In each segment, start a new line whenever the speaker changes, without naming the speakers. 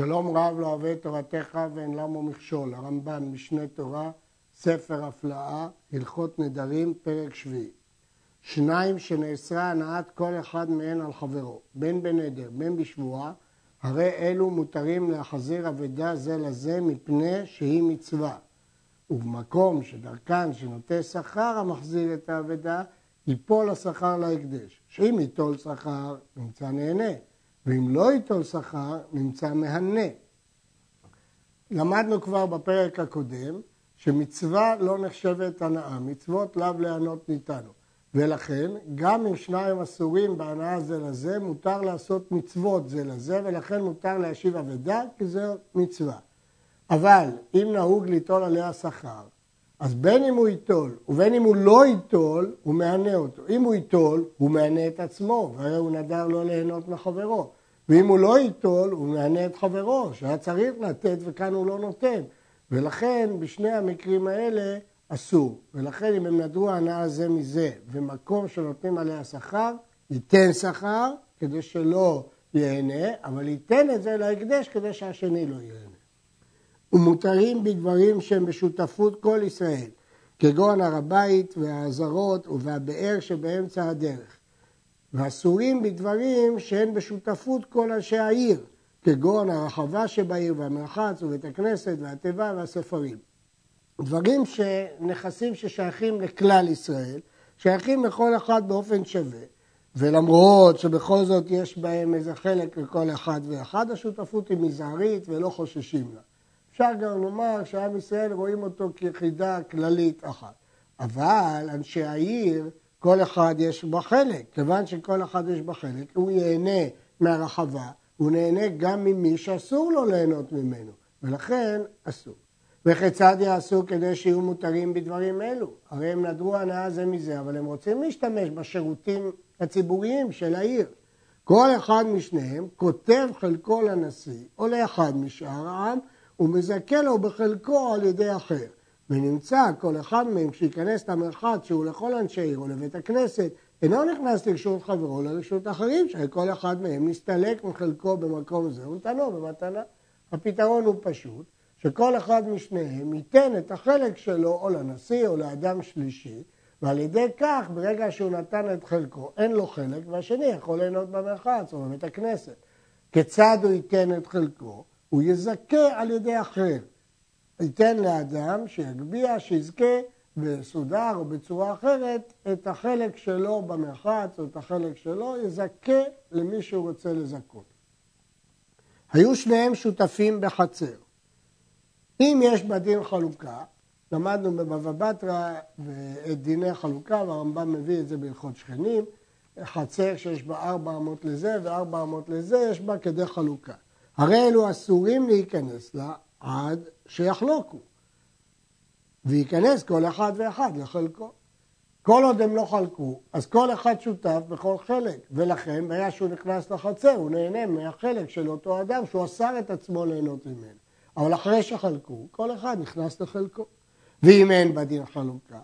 שלום רב לא אוהב את תורתך ואין למו מכשול, הרמב"ן, משנה תורה, ספר הפלאה, הלכות נדרים, פרק שביעי. שניים שנאסרה הנעת כל אחד מהן על חברו, בין בנדר, בין בשבועה, הרי אלו מותרים להחזיר אבדה זה לזה מפני שהיא מצווה. ובמקום שדרכן שנוטה שכר המחזיר את האבדה, ייפול השכר להקדש. שאם ייטול שכר, נמצא נהנה. ואם לא ייטול שכר, נמצא מהנה. למדנו כבר בפרק הקודם שמצווה לא נחשבת הנאה, מצוות לאו להיענות ניתנו. ולכן, גם אם שניים אסורים בהנאה זה לזה, מותר לעשות מצוות זה לזה, ולכן מותר להשיב אבדה, כי זו מצווה. אבל אם נהוג ליטול עליה שכר, אז בין אם הוא ייטול ובין אם הוא לא ייטול, הוא מענה אותו. אם הוא ייטול, הוא מענה את עצמו, והרי הוא נדר לא ליהנות מחברו. ואם הוא לא ייטול, הוא מענה את חברו, שהיה צריך לתת וכאן הוא לא נותן. ולכן בשני המקרים האלה אסור. ולכן אם הם נדרו הנאה זה מזה, ומקום שנותנים עליה שכר, ייתן שכר כדי שלא ייהנה, אבל ייתן את זה להקדש כדי שהשני לא ייהנה. ומותרים בדברים שהם בשותפות כל ישראל, כגון הר הבית והעזרות והבאר שבאמצע הדרך. ואסורים בדברים שהן בשותפות כל אנשי העיר, כגון הרחבה שבעיר והמרחץ ובית הכנסת והתיבה והספרים. דברים שנכסים ששייכים לכלל ישראל, שייכים לכל אחד באופן שווה, ולמרות שבכל זאת יש בהם איזה חלק לכל אחד ואחד, השותפות היא מזערית ולא חוששים לה. אפשר גם לומר שעם ישראל רואים אותו כיחידה כללית אחת. אבל אנשי העיר, כל אחד יש בה חלק. כיוון שכל אחד יש בה חלק, הוא ייהנה מהרחבה, הוא נהנה גם ממי שאסור לו ליהנות ממנו, ולכן אסור. וכיצד יעשו כדי שיהיו מותרים בדברים אלו? הרי הם נדרו הנאה זה מזה, אבל הם רוצים להשתמש בשירותים הציבוריים של העיר. כל אחד משניהם כותב חלקו לנשיא או לאחד משאר העם ומזכה לו בחלקו על ידי אחר. ונמצא כל אחד מהם שייכנס למרחץ שהוא לכל אנשי עיר או לבית הכנסת, אינו נכנס לרשות חברו לרשות אחרים, שכל אחד מהם נסתלק מחלקו במקום זה ונתנו במתנה. הפתרון הוא פשוט, שכל אחד משניהם ייתן את החלק שלו או לנשיא או לאדם שלישי, ועל ידי כך, ברגע שהוא נתן את חלקו, אין לו חלק, והשני יכול ליהנות במרחץ או בבית הכנסת. כיצד הוא ייתן את חלקו? הוא יזכה על ידי אחר. ייתן לאדם שיגביה, שיזכה בסודר או בצורה אחרת את החלק שלו במרחץ או את החלק שלו, יזכה למי שהוא רוצה לזכות. היו שניהם שותפים בחצר. אם יש בדין חלוקה, למדנו בבבא בתרא את דיני חלוקה, והרמב"ם מביא את זה בהלכות שכנים, חצר שיש בה ארבע אמות לזה וארבע אמות לזה, יש בה כדי חלוקה. הרי אלו אסורים להיכנס לה עד שיחלוקו. וייכנס כל אחד ואחד לחלקו. כל עוד הם לא חלקו, אז כל אחד שותף בכל חלק, ולכן ברגע שהוא נכנס לחצר, הוא נהנה מהחלק של אותו אדם שהוא אסר את עצמו ליהנות ממנו. אבל אחרי שחלקו, כל אחד נכנס לחלקו. ואם אין בדין חלוקה,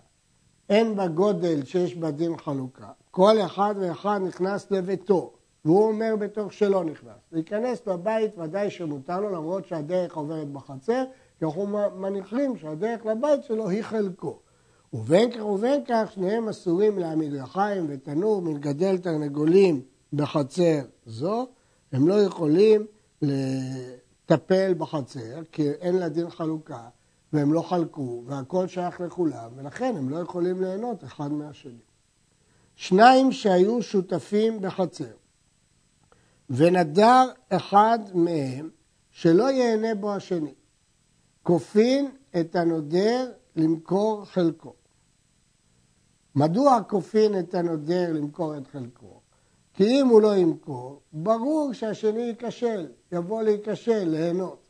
אין בגודל שיש בדין חלוקה, כל אחד ואחד נכנס לביתו, והוא אומר בתוך שלא נכנס. להיכנס לבית ודאי שמותר לו, למרות שהדרך עוברת בחצר, כי אנחנו מניחים שהדרך לבית שלו היא חלקו. ובין כך ובין כך שניהם אסורים להעמיד רחיים ותנור מלגדל תרנגולים בחצר זו, הם לא יכולים לטפל בחצר כי אין לה דין חלוקה והם לא חלקו והכל שייך לכולם ולכן הם לא יכולים ליהנות אחד מהשני. שניים שהיו שותפים בחצר ונדר אחד מהם שלא ייהנה בו השני. כופין את הנודר למכור חלקו. מדוע כופין את הנודר למכור את חלקו? כי אם הוא לא ימכור, ברור שהשני ייכשל, יבוא להיכשל, ליהנות.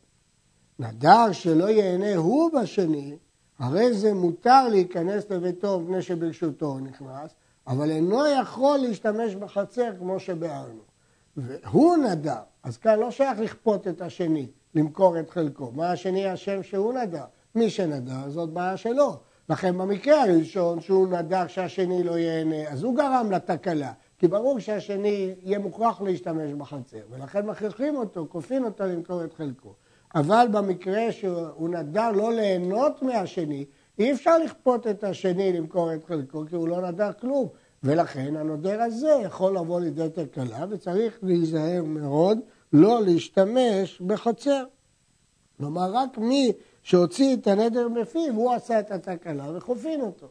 נדר שלא ייהנה הוא בשני, הרי זה מותר להיכנס לביתו מפני שברשותו הוא נכנס, אבל אינו יכול להשתמש בחצר כמו שביארנו. והוא נדר, אז כאן לא שייך לכפות את השני, למכור את חלקו. מה השני אשם שהוא נדר? מי שנדר זאת בעיה שלו. לכן במקרה הראשון שהוא נדר שהשני לא ייהנה, אז הוא גרם לתקלה, כי ברור שהשני יהיה מוכרח להשתמש בחצר, ולכן מכריחים אותו, כופין אותו למכור את חלקו. אבל במקרה שהוא נדר לא ליהנות מהשני, אי אפשר לכפות את השני למכור את חלקו, כי הוא לא נדר כלום. ולכן הנודר הזה יכול לבוא לידי תקלה, וצריך להיזהר מאוד לא להשתמש בחצר. כלומר, רק מי שהוציא את הנדר מפיו, הוא עשה את התקלה וחופין אותו.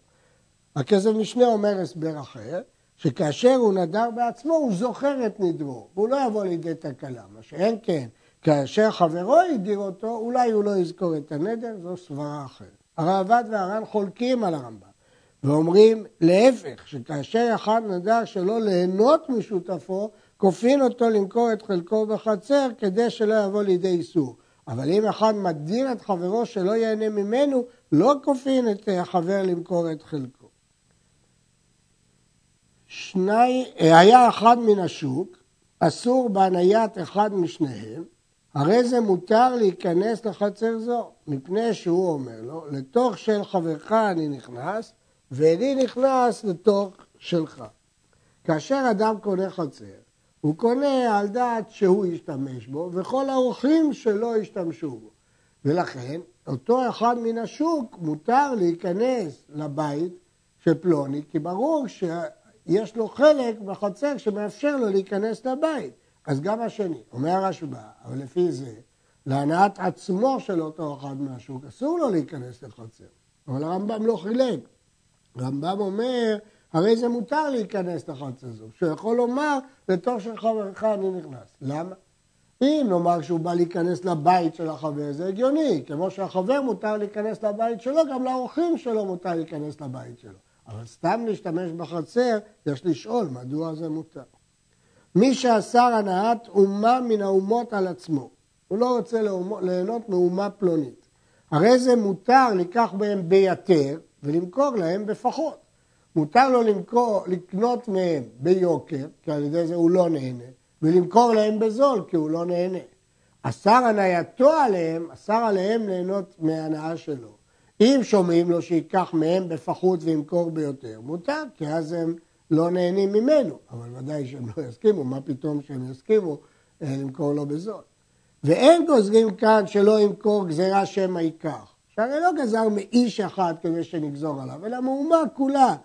הכסף משנה אומר הסבר אחר, שכאשר הוא נדר בעצמו, הוא זוכר את נדרו, והוא לא יבוא לידי תקלה. מה שאין כן, כאשר חברו הדיר אותו, אולי הוא לא יזכור את הנדר, זו סברה אחרת. הרעב"ד והר"ן חולקים על הרמב"ם, ואומרים להפך, שכאשר אחד נדר שלא ליהנות משותפו, כופין אותו למכור את חלקו בחצר כדי שלא יבוא לידי איסור. אבל אם אחד מדיר את חברו שלא ייהנה ממנו, לא כופין את החבר למכור את חלקו. שני, היה אחד מן השוק, אסור בהניית אחד משניהם, הרי זה מותר להיכנס לחצר זו, מפני שהוא אומר לו, לתוך של חברך אני נכנס, ואיני נכנס לתוך שלך. כאשר אדם קונה חצר, הוא קונה על דעת שהוא ישתמש בו, וכל האורחים שלו ישתמשו בו. ולכן, אותו אחד מן השוק מותר להיכנס לבית של פלוני, כי ברור שיש לו חלק בחצר שמאפשר לו להיכנס לבית. אז גם השני, אומר הרשב"א, אבל לפי זה, להנאת עצמו של אותו אחד מהשוק, אסור לו להיכנס לחצר. אבל הרמב"ם לא חילק. הרמב"ם אומר, הרי זה מותר להיכנס לחצר זו, שהוא יכול לומר, לתוך של חברך אני נכנס. למה? אם נאמר שהוא בא להיכנס לבית של החבר, זה הגיוני, כמו שהחבר מותר להיכנס לבית שלו, גם לאורחים שלו מותר להיכנס לבית שלו. אבל סתם להשתמש בחצר, יש לשאול מדוע זה מותר. מי שאסר הנעת אומה מן האומות על עצמו, הוא לא רוצה ליהנות מאומה פלונית. הרי זה מותר לקח בהם ביתר ולמכור להם בפחות. מותר לו למכור, לקנות מהם ביוקר, כי על ידי זה הוא לא נהנה, ולמכור להם בזול, כי הוא לא נהנה. אסר הנייתו עליהם, אסר עליהם ליהנות מההנאה שלו. אם שומעים לו שייקח מהם בפחות וימכור ביותר, מותר, כי אז הם לא נהנים ממנו, אבל ודאי שהם לא יסכימו, מה פתאום שהם יסכימו אה, למכור לו בזול. ואין גוזרים כאן שלא ימכור גזירה שמא ייקח. שהרי לא גזר מאיש אחד כדי שנגזור עליו, אלא מאומה כולה.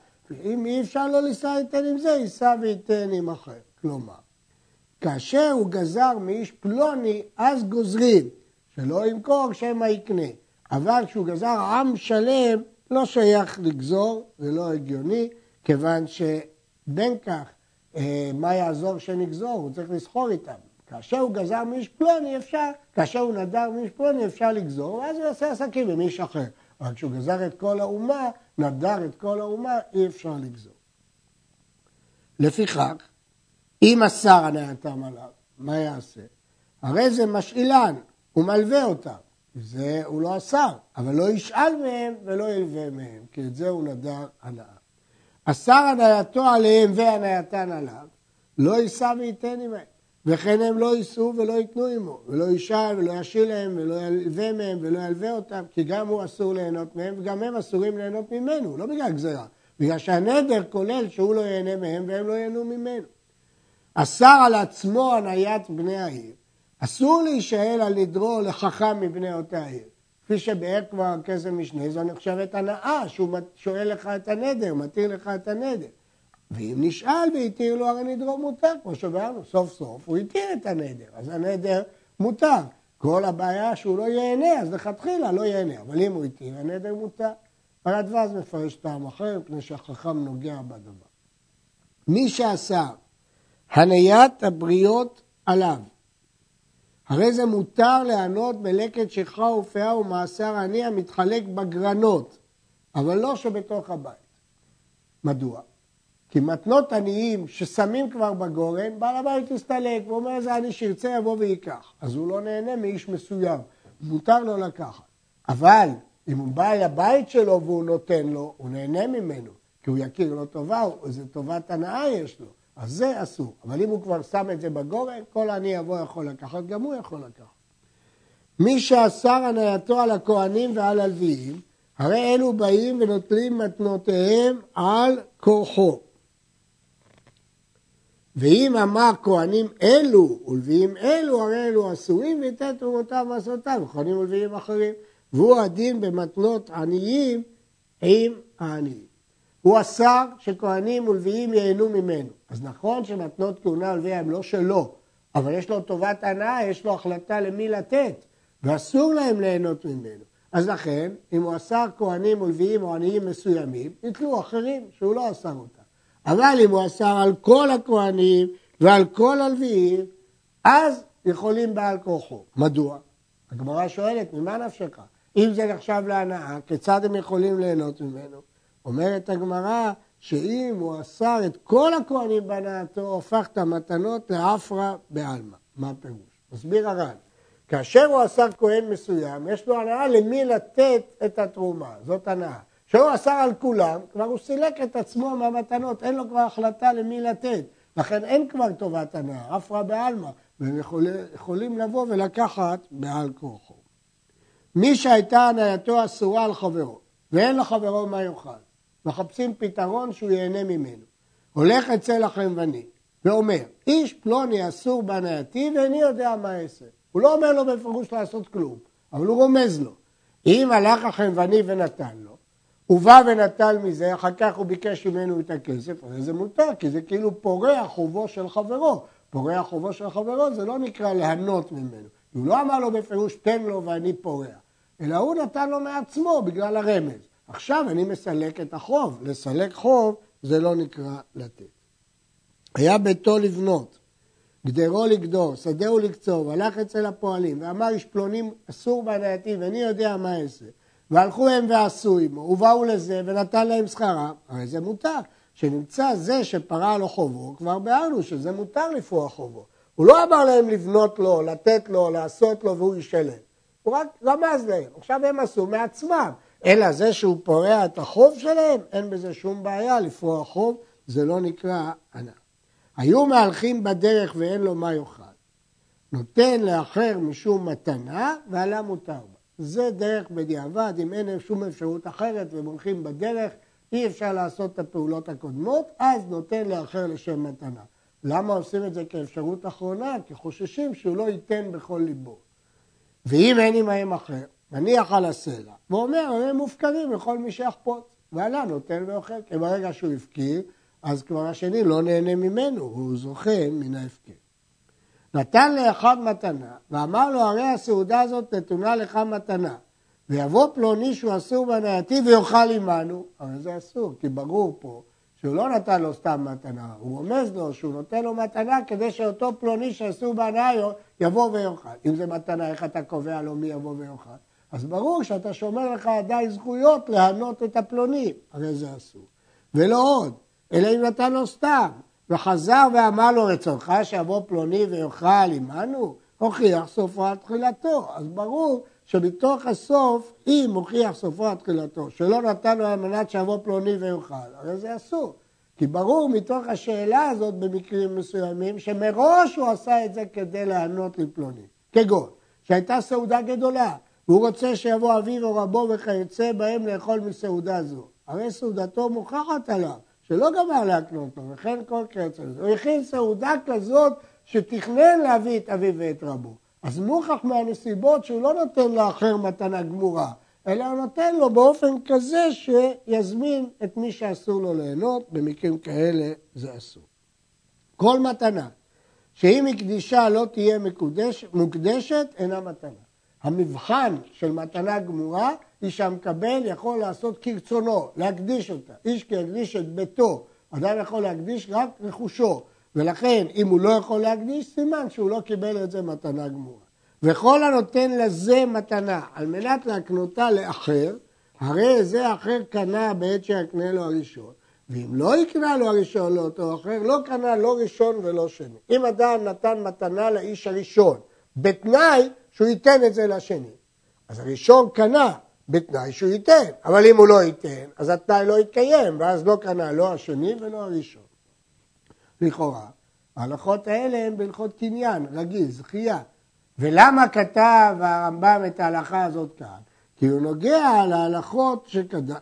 אם אי אפשר לא לישא ייתן עם זה, יישא וייתן עם אחר. כלומר, כאשר הוא גזר מאיש פלוני, אז גוזרים שלא ימכור שמא יקנה. אבל כשהוא גזר עם שלם, לא שייך לגזור, זה לא הגיוני, כיוון ש... בין כך, אה, מה יעזור שנגזור? הוא צריך לסחור איתם. כאשר הוא גזר מאיש פלוני אפשר, כאשר הוא נדר מאיש פלוני אפשר לגזור, ואז הוא יעשה עסקים עם איש אחר. אבל כשהוא גזר את כל האומה, נדר את כל האומה, אי אפשר לגזור. לפיכך, אם אסר הנאתם עליו, מה יעשה? הרי זה משאילן, הוא מלווה אותם. זה הוא לא אסר, אבל לא ישאל מהם ולא ילווה מהם, כי את זה הוא נדר הנאה. אסר הנייתו עליהם והנייתן עליו, לא יישא וייתן עמהם. וכן הם לא יישאו ולא ייתנו עמו, ולא ישאל ולא ישיל להם ולא ילווה מהם ולא ילווה אותם, כי גם הוא אסור ליהנות מהם וגם הם אסורים ליהנות ממנו, לא בגלל גזירה, בגלל שהנדר כולל שהוא לא ייהנה מהם והם לא ייהנו ממנו. אסר על עצמו הניית בני העיר, אסור להישאל על נדרו לחכם מבני אותה עיר. כפי שבאר כבר כסף משנה, זו נחשבת הנאה, שהוא שואל לך את הנדר, מתיר לך את הנדר. ואם נשאל והתיר לו, הרי נדרו מותר, כמו שאמרנו, סוף סוף הוא התיר את הנדר, אז הנדר מותר. כל הבעיה שהוא לא ייהנה, אז לכתחילה לא ייהנה, אבל אם הוא התיר, הנדר מותר. הרדווז מפרש טעם אחר, מפני שהחכם נוגע בדבר. מי שעשה הניית הבריות עליו, הרי זה מותר לענות בלקט שכחה ופאה ומעשר עני המתחלק בגרנות, אבל לא שבתוך הבית. מדוע? כי מתנות עניים ששמים כבר בגורן, בעל הבית יסתלק ואומר איזה עני שירצה יבוא וייקח. אז הוא לא נהנה מאיש מסוים, מותר לו לקחת. אבל אם הוא בא אל הבית שלו והוא נותן לו, הוא נהנה ממנו, כי הוא יכיר לו טובה, איזה טובת הנאה יש לו. אז זה אסור. אבל אם הוא כבר שם את זה בגורן, כל עני יבוא יכול לקחת, גם הוא יכול לקחת. מי שאסר הנייתו על הכהנים ועל הלוויים, הרי אלו באים ונוטלים מתנותיהם על כורחו. ואם אמר כהנים אלו ולוויים אלו, הרי אלו אסורים וייתן תרומותיו ומעשותיו, כהנים ולוויים אחרים. והוא הדין במתנות עניים עם העניים. הוא אסר שכהנים ולוויים ייהנו ממנו. אז נכון שמתנות כהונה ולוויה הם לא שלו, אבל יש לו טובת הנאה, יש לו החלטה למי לתת, ואסור להם ליהנות ממנו. אז לכן, אם הוא אסר כהנים ולוויים או עניים מסוימים, יתלו אחרים שהוא לא אסר אותם. אבל אם הוא אסר על כל הכהנים ועל כל הלוויים, אז יכולים בעל כוחו. מדוע? הגמרא שואלת, ממה נפשך? אם זה נחשב להנאה, כיצד הם יכולים ליהנות ממנו? אומרת הגמרא שאם הוא אסר את כל הכהנים בהנאתו, הפך את המתנות לעפרא בעלמא. מה הפירוש? מסביר הר"ן. כאשר הוא אסר כהן מסוים, יש לו הנאה למי לתת את התרומה, זאת הנאה. כשהוא אסר על כולם, כבר הוא סילק את עצמו מהמתנות, אין לו כבר החלטה למי לתת. לכן אין כבר טובת הנאה, עפרא בעלמא, והם יכולים, יכולים לבוא ולקחת בעל כורחו. מי שהייתה הנאתו אסורה על חברו, ואין לחברו מה יאכל, מחפשים פתרון שהוא ייהנה ממנו. הולך אצל החנווני ואומר, איש פלוני אסור בהנאתי ואיני יודע מה אעשה. הוא לא אומר לו בפירוש לעשות כלום, אבל הוא רומז לו. אם הלך החנווני ונתן לו, הוא בא ונטל מזה, אחר כך הוא ביקש ממנו את הכסף, הרי זה מותר, כי זה כאילו פורע חובו של חברו. פורע חובו של חברו זה לא נקרא ליהנות ממנו. הוא לא אמר לו בפירוש, תן לו ואני פורע, אלא הוא נתן לו מעצמו בגלל הרמז. עכשיו אני מסלק את החוב. לסלק חוב זה לא נקרא לתת. היה ביתו לבנות, גדרו לגדור, שדהו לקצוב, הלך אצל הפועלים ואמר איש פלונים אסור בהנאתי ואני יודע מה אעשה. והלכו הם ועשו עמו, ובאו לזה ונתן להם שכרם, הרי זה מותר. שנמצא זה שפרע לו חובו, כבר ביארנו שזה מותר לפרוע חובו. הוא לא אמר להם לבנות לו, לתת לו, לעשות לו והוא ישלם. הוא רק רמז להם. עכשיו הם עשו מעצמם. אלא זה שהוא פורע את החוב שלהם, אין בזה שום בעיה לפרוע חוב, זה לא נקרא ענה. היו מהלכים בדרך ואין לו מה יאכל. נותן לאחר משום מתנה ועלה מותר בה. זה דרך בדיעבד, אם אין שום אפשרות אחרת והם הולכים בדרך, אי אפשר לעשות את הפעולות הקודמות, אז נותן לאחר לשם מתנה. למה עושים את זה כאפשרות אחרונה? כי חוששים שהוא לא ייתן בכל ליבו. ואם אין עמהם אחר, נניח על הסלע, ואומר, הם מופקרים לכל מי שיחפוץ, ועלה נותן ואוכל, כי ברגע שהוא הפקיר, אז כבר השני לא נהנה ממנו, הוא זוכה מן ההפקר. נתן לאחד מתנה, ואמר לו, הרי הסעודה הזאת נתונה לך מתנה, ויבוא פלוני שהוא אסור בנאתי ויאכל עמנו, הרי זה אסור, כי ברור פה שהוא לא נתן לו סתם מתנה, הוא רומז לו שהוא נותן לו מתנה כדי שאותו פלוני שאסור בהנאה יבוא ויאכל. אם זה מתנה, איך אתה קובע לו מי יבוא ויאכל? אז ברור שאתה שומר לך עדיין זכויות להנות את הפלונים, הרי זה אסור. ולא עוד, אלא אם נתן לו סתם, וחזר ואמר לו רצונך שיבוא פלוני ויאכל עמנו, הוכיח סופו עד תחילתו. אז ברור שמתוך הסוף, אם הוכיח סופו עד תחילתו, שלא נתן לו על מנת שיבוא פלוני ויאכל, הרי זה אסור. כי ברור מתוך השאלה הזאת במקרים מסוימים, שמראש הוא עשה את זה כדי לענות לפלוני. כגון, שהייתה סעודה גדולה, והוא רוצה שיבוא אביו או רבו וכיוצא בהם לאכול מסעודה זו. הרי סעודתו מוכחת עליו, שלא גמר להקנות לו, וכן כל לזה. הוא הכין סעודה כזאת שתכנן להביא את אביו ואת רבו. אז מוכח מהנסיבות שהוא לא נותן לאחר מתנה גמורה, אלא הוא נותן לו באופן כזה שיזמין את מי שאסור לו ליהנות, במקרים כאלה זה אסור. כל מתנה שאם היא קדישה לא תהיה מקודש, מוקדשת, אינה מתנה. המבחן של מתנה גמורה היא שהמקבל יכול לעשות כרצונו, להקדיש אותה. איש כי יקדיש את ביתו, אדם יכול להקדיש רק רכושו, ולכן אם הוא לא יכול להקדיש, סימן שהוא לא קיבל את זה מתנה גמורה. וכל הנותן לזה מתנה על מנת להקנותה לאחר, הרי זה אחר קנה בעת שיקנה לו הראשון. ואם לא יקנה לו הראשון לאותו אחר, לא קנה לא ראשון ולא שני. אם אדם נתן מתנה לאיש הראשון, בתנאי שהוא ייתן את זה לשני. אז הראשון קנה בתנאי שהוא ייתן, אבל אם הוא לא ייתן, אז התנאי לא יתקיים, ואז לא קנה לא השני ולא הראשון. לכאורה, ההלכות האלה הן בהלכות קניין, רגיל, זכייה. ולמה כתב הרמב"ם את ההלכה הזאת כאן? כי הוא נוגע להלכות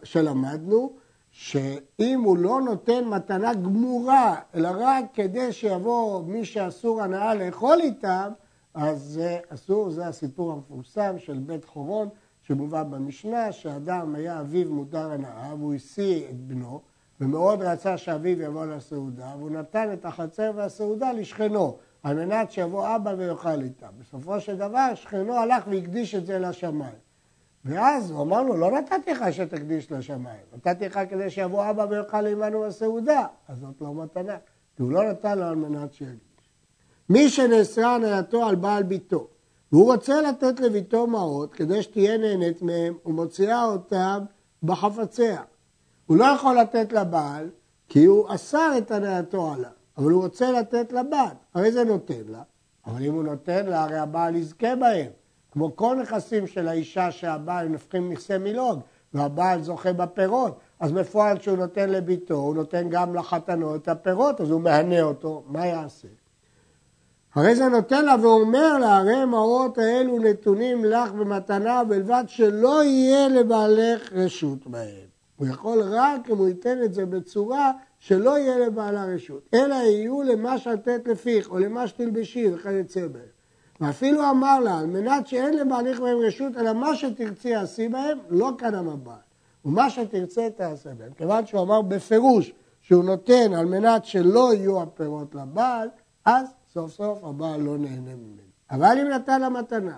שלמדנו, שאם הוא לא נותן מתנה גמורה, אלא רק כדי שיבוא מי שאסור הנאה לאכול איתם, אז זה אסור, זה הסיפור המפורסם של בית חורון, שמובא במשנה, שאדם היה אביו מותר הנאה, והוא השיא את בנו, ומאוד רצה שאביו יבוא לסעודה, והוא נתן את החצר והסעודה לשכנו, על מנת שיבוא אבא ויאכל איתם. בסופו של דבר, שכנו הלך והקדיש את זה לשמיים. ואז הוא אמר לו, לא נתתי לך שתקדיש לשמיים, נתתי לך כדי שיבוא אבא ויאכל עמנו בסעודה, אז זאת לא מתנה, כי הוא לא נתן לו על מנת שיקדיש. מי שנאסרה הנהלתו על בעל ביתו, והוא רוצה לתת לביתו מעות כדי שתהיה נהנית מהם, הוא מוציאה אותם בחפציה. הוא לא יכול לתת לבעל, כי הוא אסר את הנהלתו עליו, אבל הוא רוצה לתת לבת, הרי זה נותן לה, אבל אם הוא נותן לה, הרי הבעל יזכה בהם. כמו כל נכסים של האישה שהבעל נפחים נכסי מילוג, והבעל זוכה בפירות, אז בפועל כשהוא נותן לביתו, הוא נותן גם לחתנו את הפירות, אז הוא מהנה אותו, מה יעשה? הרי זה נותן לה ואומר לה, הרי מעות האלו נתונים לך במתנה, בלבד שלא יהיה לבעלך רשות בהם. הוא יכול רק אם הוא ייתן את זה בצורה שלא יהיה לבעלה רשות, אלא יהיו למה שתת לפיך, או למה שתלבשי וכיוצא בהם. ואפילו אמר לה, על מנת שאין לבעליך בהם רשות, אלא מה שתרצי עשי בהם, לא כאן המבעל. ומה שתרצה תעשה בהם. כיוון שהוא אמר בפירוש שהוא נותן על מנת שלא יהיו הפירות לבעל, אז סוף סוף הבעל לא נהנה ממנו. אבל אם נתן לה מתנה,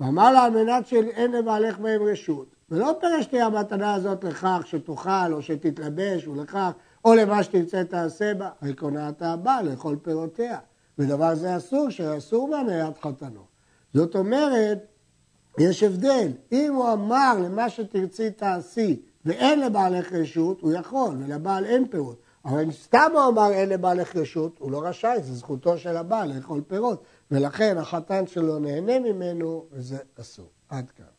ואמר לה על מנת שאין לבעלך בהם רשות, ולא פירש תהיה המתנה הזאת לכך שתאכל או שתתלבש ולכך, או למה שתרצה תעשה בה, הרי קונעת הבעל לאכול פירותיה. ודבר זה אסור, שאסור בהנהלת חתנו. זאת אומרת, יש הבדל. אם הוא אמר למה שתרצי תעשי ואין לבעלך רשות, הוא יכול, ולבעל אין פירות. אבל אם סתם הוא אמר אין לבעלך רשות, הוא לא רשאי, זו זכותו של הבעל לאכול פירות. ולכן החתן שלו נהנה ממנו, וזה אסור. עד כאן.